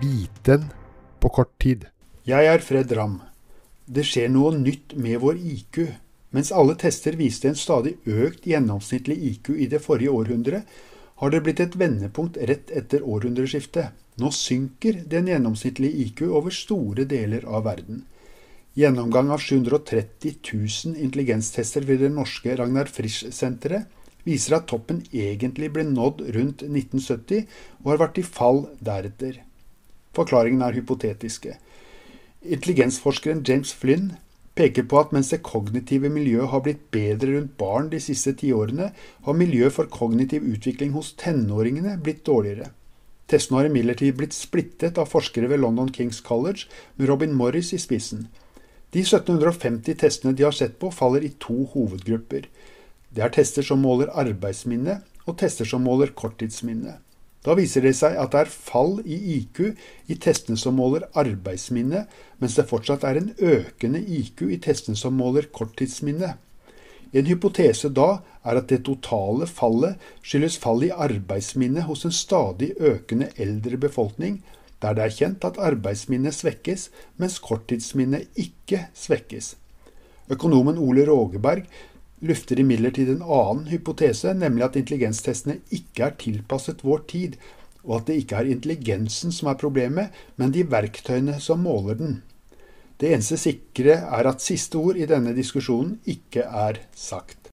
vite en på kort tid. Jeg er Fred Ramm. Det skjer noe nytt med vår IQ. Mens alle tester viste en stadig økt gjennomsnittlig IQ i det forrige århundret, har det blitt et vendepunkt rett etter århundreskiftet. Nå synker den gjennomsnittlige IQ over store deler av verden. Gjennomgang av 730 000 intelligenstester ved det norske Ragnar Frisch-senteret viser at toppen egentlig ble nådd rundt 1970, og har vært i fall deretter. Forklaringen er hypotetiske. Intelligensforskeren James Flynn peker på at mens det kognitive miljøet har blitt bedre rundt barn de siste ti årene, har miljøet for kognitiv utvikling hos tenåringene blitt dårligere. Testene har imidlertid blitt splittet av forskere ved London Kings College, med Robin Morris i spissen. De 1750 testene de har sett på, faller i to hovedgrupper. Det er tester som måler arbeidsminne, og tester som måler korttidsminne. Da viser det seg at det er fall i IQ i testene som måler arbeidsminne, mens det fortsatt er en økende IQ i testene som måler korttidsminne. En hypotese da er at det totale fallet skyldes fall i arbeidsminne hos en stadig økende eldre befolkning, der det er kjent at arbeidsminnet svekkes, mens korttidsminnet ikke svekkes. Økonomen Ole Rågeberg lufter imidlertid en annen hypotese, nemlig at intelligenstestene ikke er tilpasset vår tid, og at det ikke er intelligensen som er problemet, men de verktøyene som måler den. Det eneste sikre er at siste ord i denne diskusjonen ikke er sagt.